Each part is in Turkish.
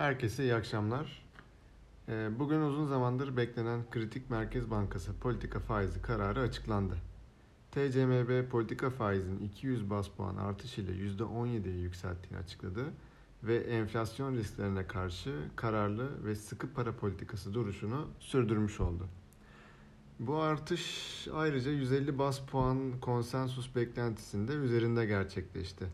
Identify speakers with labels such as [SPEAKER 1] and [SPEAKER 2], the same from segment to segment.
[SPEAKER 1] Herkese iyi akşamlar. Ee, bugün uzun zamandır beklenen Kritik Merkez Bankası politika faizi kararı açıklandı. TCMB politika faizinin 200 bas puan artış ile %17'ye yükselttiğini açıkladı ve enflasyon risklerine karşı kararlı ve sıkı para politikası duruşunu sürdürmüş oldu. Bu artış ayrıca 150 bas puan konsensus beklentisinde üzerinde gerçekleşti.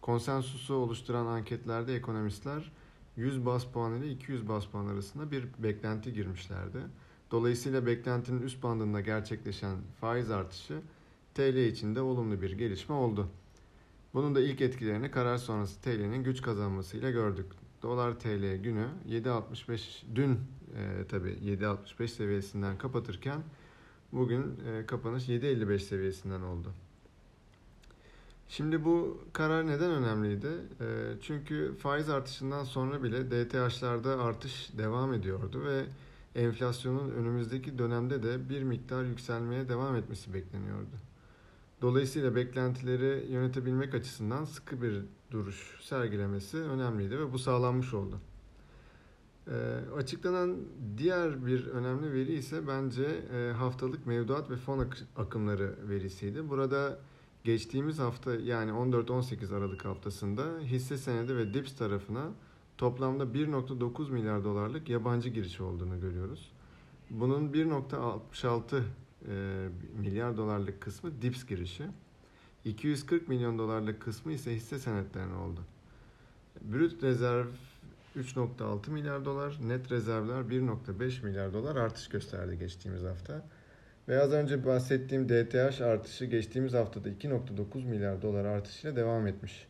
[SPEAKER 1] Konsensusu oluşturan anketlerde ekonomistler 100 bas puan ile 200 bas puan arasında bir beklenti girmişlerdi. Dolayısıyla beklentinin üst bandında gerçekleşen faiz artışı TL için de olumlu bir gelişme oldu. Bunun da ilk etkilerini karar sonrası TL'nin güç kazanmasıyla gördük. Dolar TL günü 7.65 dün e, tabi 7.65 seviyesinden kapatırken bugün e, kapanış 7.55 seviyesinden oldu. Şimdi bu karar neden önemliydi? Ee, çünkü faiz artışından sonra bile DTH'larda artış devam ediyordu ve enflasyonun önümüzdeki dönemde de bir miktar yükselmeye devam etmesi bekleniyordu. Dolayısıyla beklentileri yönetebilmek açısından sıkı bir duruş sergilemesi önemliydi ve bu sağlanmış oldu. E, açıklanan diğer bir önemli veri ise bence e, haftalık mevduat ve fon akımları verisiydi. Burada geçtiğimiz hafta yani 14-18 Aralık haftasında hisse senedi ve DIPS tarafına toplamda 1.9 milyar dolarlık yabancı giriş olduğunu görüyoruz. Bunun 1.66 e, milyar dolarlık kısmı DIPS girişi. 240 milyon dolarlık kısmı ise hisse senetlerine oldu. Brüt rezerv 3.6 milyar dolar, net rezervler 1.5 milyar dolar artış gösterdi geçtiğimiz hafta. Ve az önce bahsettiğim DTH artışı geçtiğimiz haftada 2.9 milyar dolar artışıyla devam etmiş.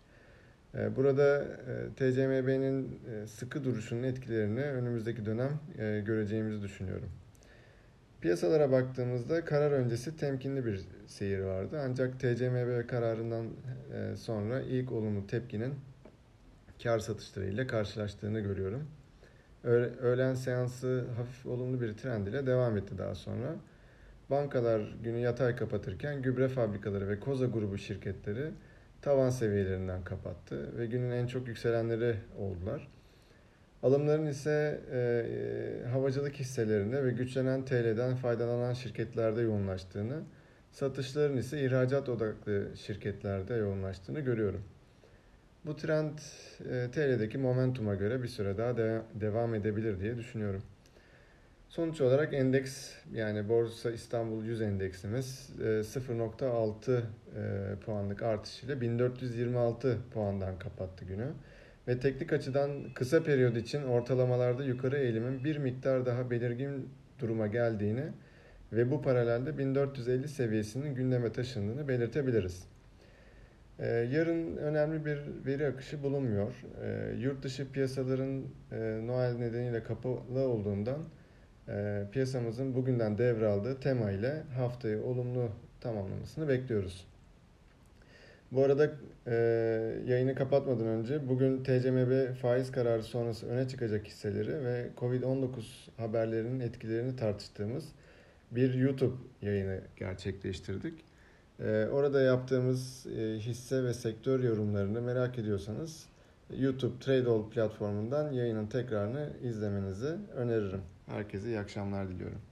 [SPEAKER 1] Ee, burada e, TCMB'nin e, sıkı duruşunun etkilerini önümüzdeki dönem e, göreceğimizi düşünüyorum. Piyasalara baktığımızda karar öncesi temkinli bir seyir vardı. Ancak TCMB kararından sonra ilk olumlu tepkinin kar satışlarıyla karşılaştığını görüyorum. Öğlen seansı hafif olumlu bir trend ile devam etti daha sonra. Bankalar günü yatay kapatırken gübre fabrikaları ve Koza grubu şirketleri tavan seviyelerinden kapattı ve günün en çok yükselenleri oldular. Alımların ise e, havacılık hisselerinde ve güçlenen TL'den faydalanan şirketlerde yoğunlaştığını, satışların ise ihracat odaklı şirketlerde yoğunlaştığını görüyorum. Bu trend e, TL'deki momentuma göre bir süre daha de, devam edebilir diye düşünüyorum. Sonuç olarak endeks yani Borsa İstanbul 100 endeksimiz 0.6 e, e, puanlık artış ile 1426 puandan kapattı günü. Ve teknik açıdan kısa periyod için ortalamalarda yukarı eğilimin bir miktar daha belirgin duruma geldiğini ve bu paralelde 1450 seviyesinin gündeme taşındığını belirtebiliriz. E, yarın önemli bir veri akışı bulunmuyor. Yurt dışı piyasaların Noel nedeniyle kapalı olduğundan e, piyasamızın bugünden devraldığı tema ile haftayı olumlu tamamlamasını bekliyoruz. Bu arada e, yayını kapatmadan önce bugün TCMB faiz kararı sonrası öne çıkacak hisseleri ve Covid-19 haberlerinin etkilerini tartıştığımız bir YouTube yayını gerçekleştirdik. E, orada yaptığımız e, hisse ve sektör yorumlarını merak ediyorsanız YouTube Tradeall platformundan yayının tekrarını izlemenizi öneririm. Herkese iyi akşamlar diliyorum.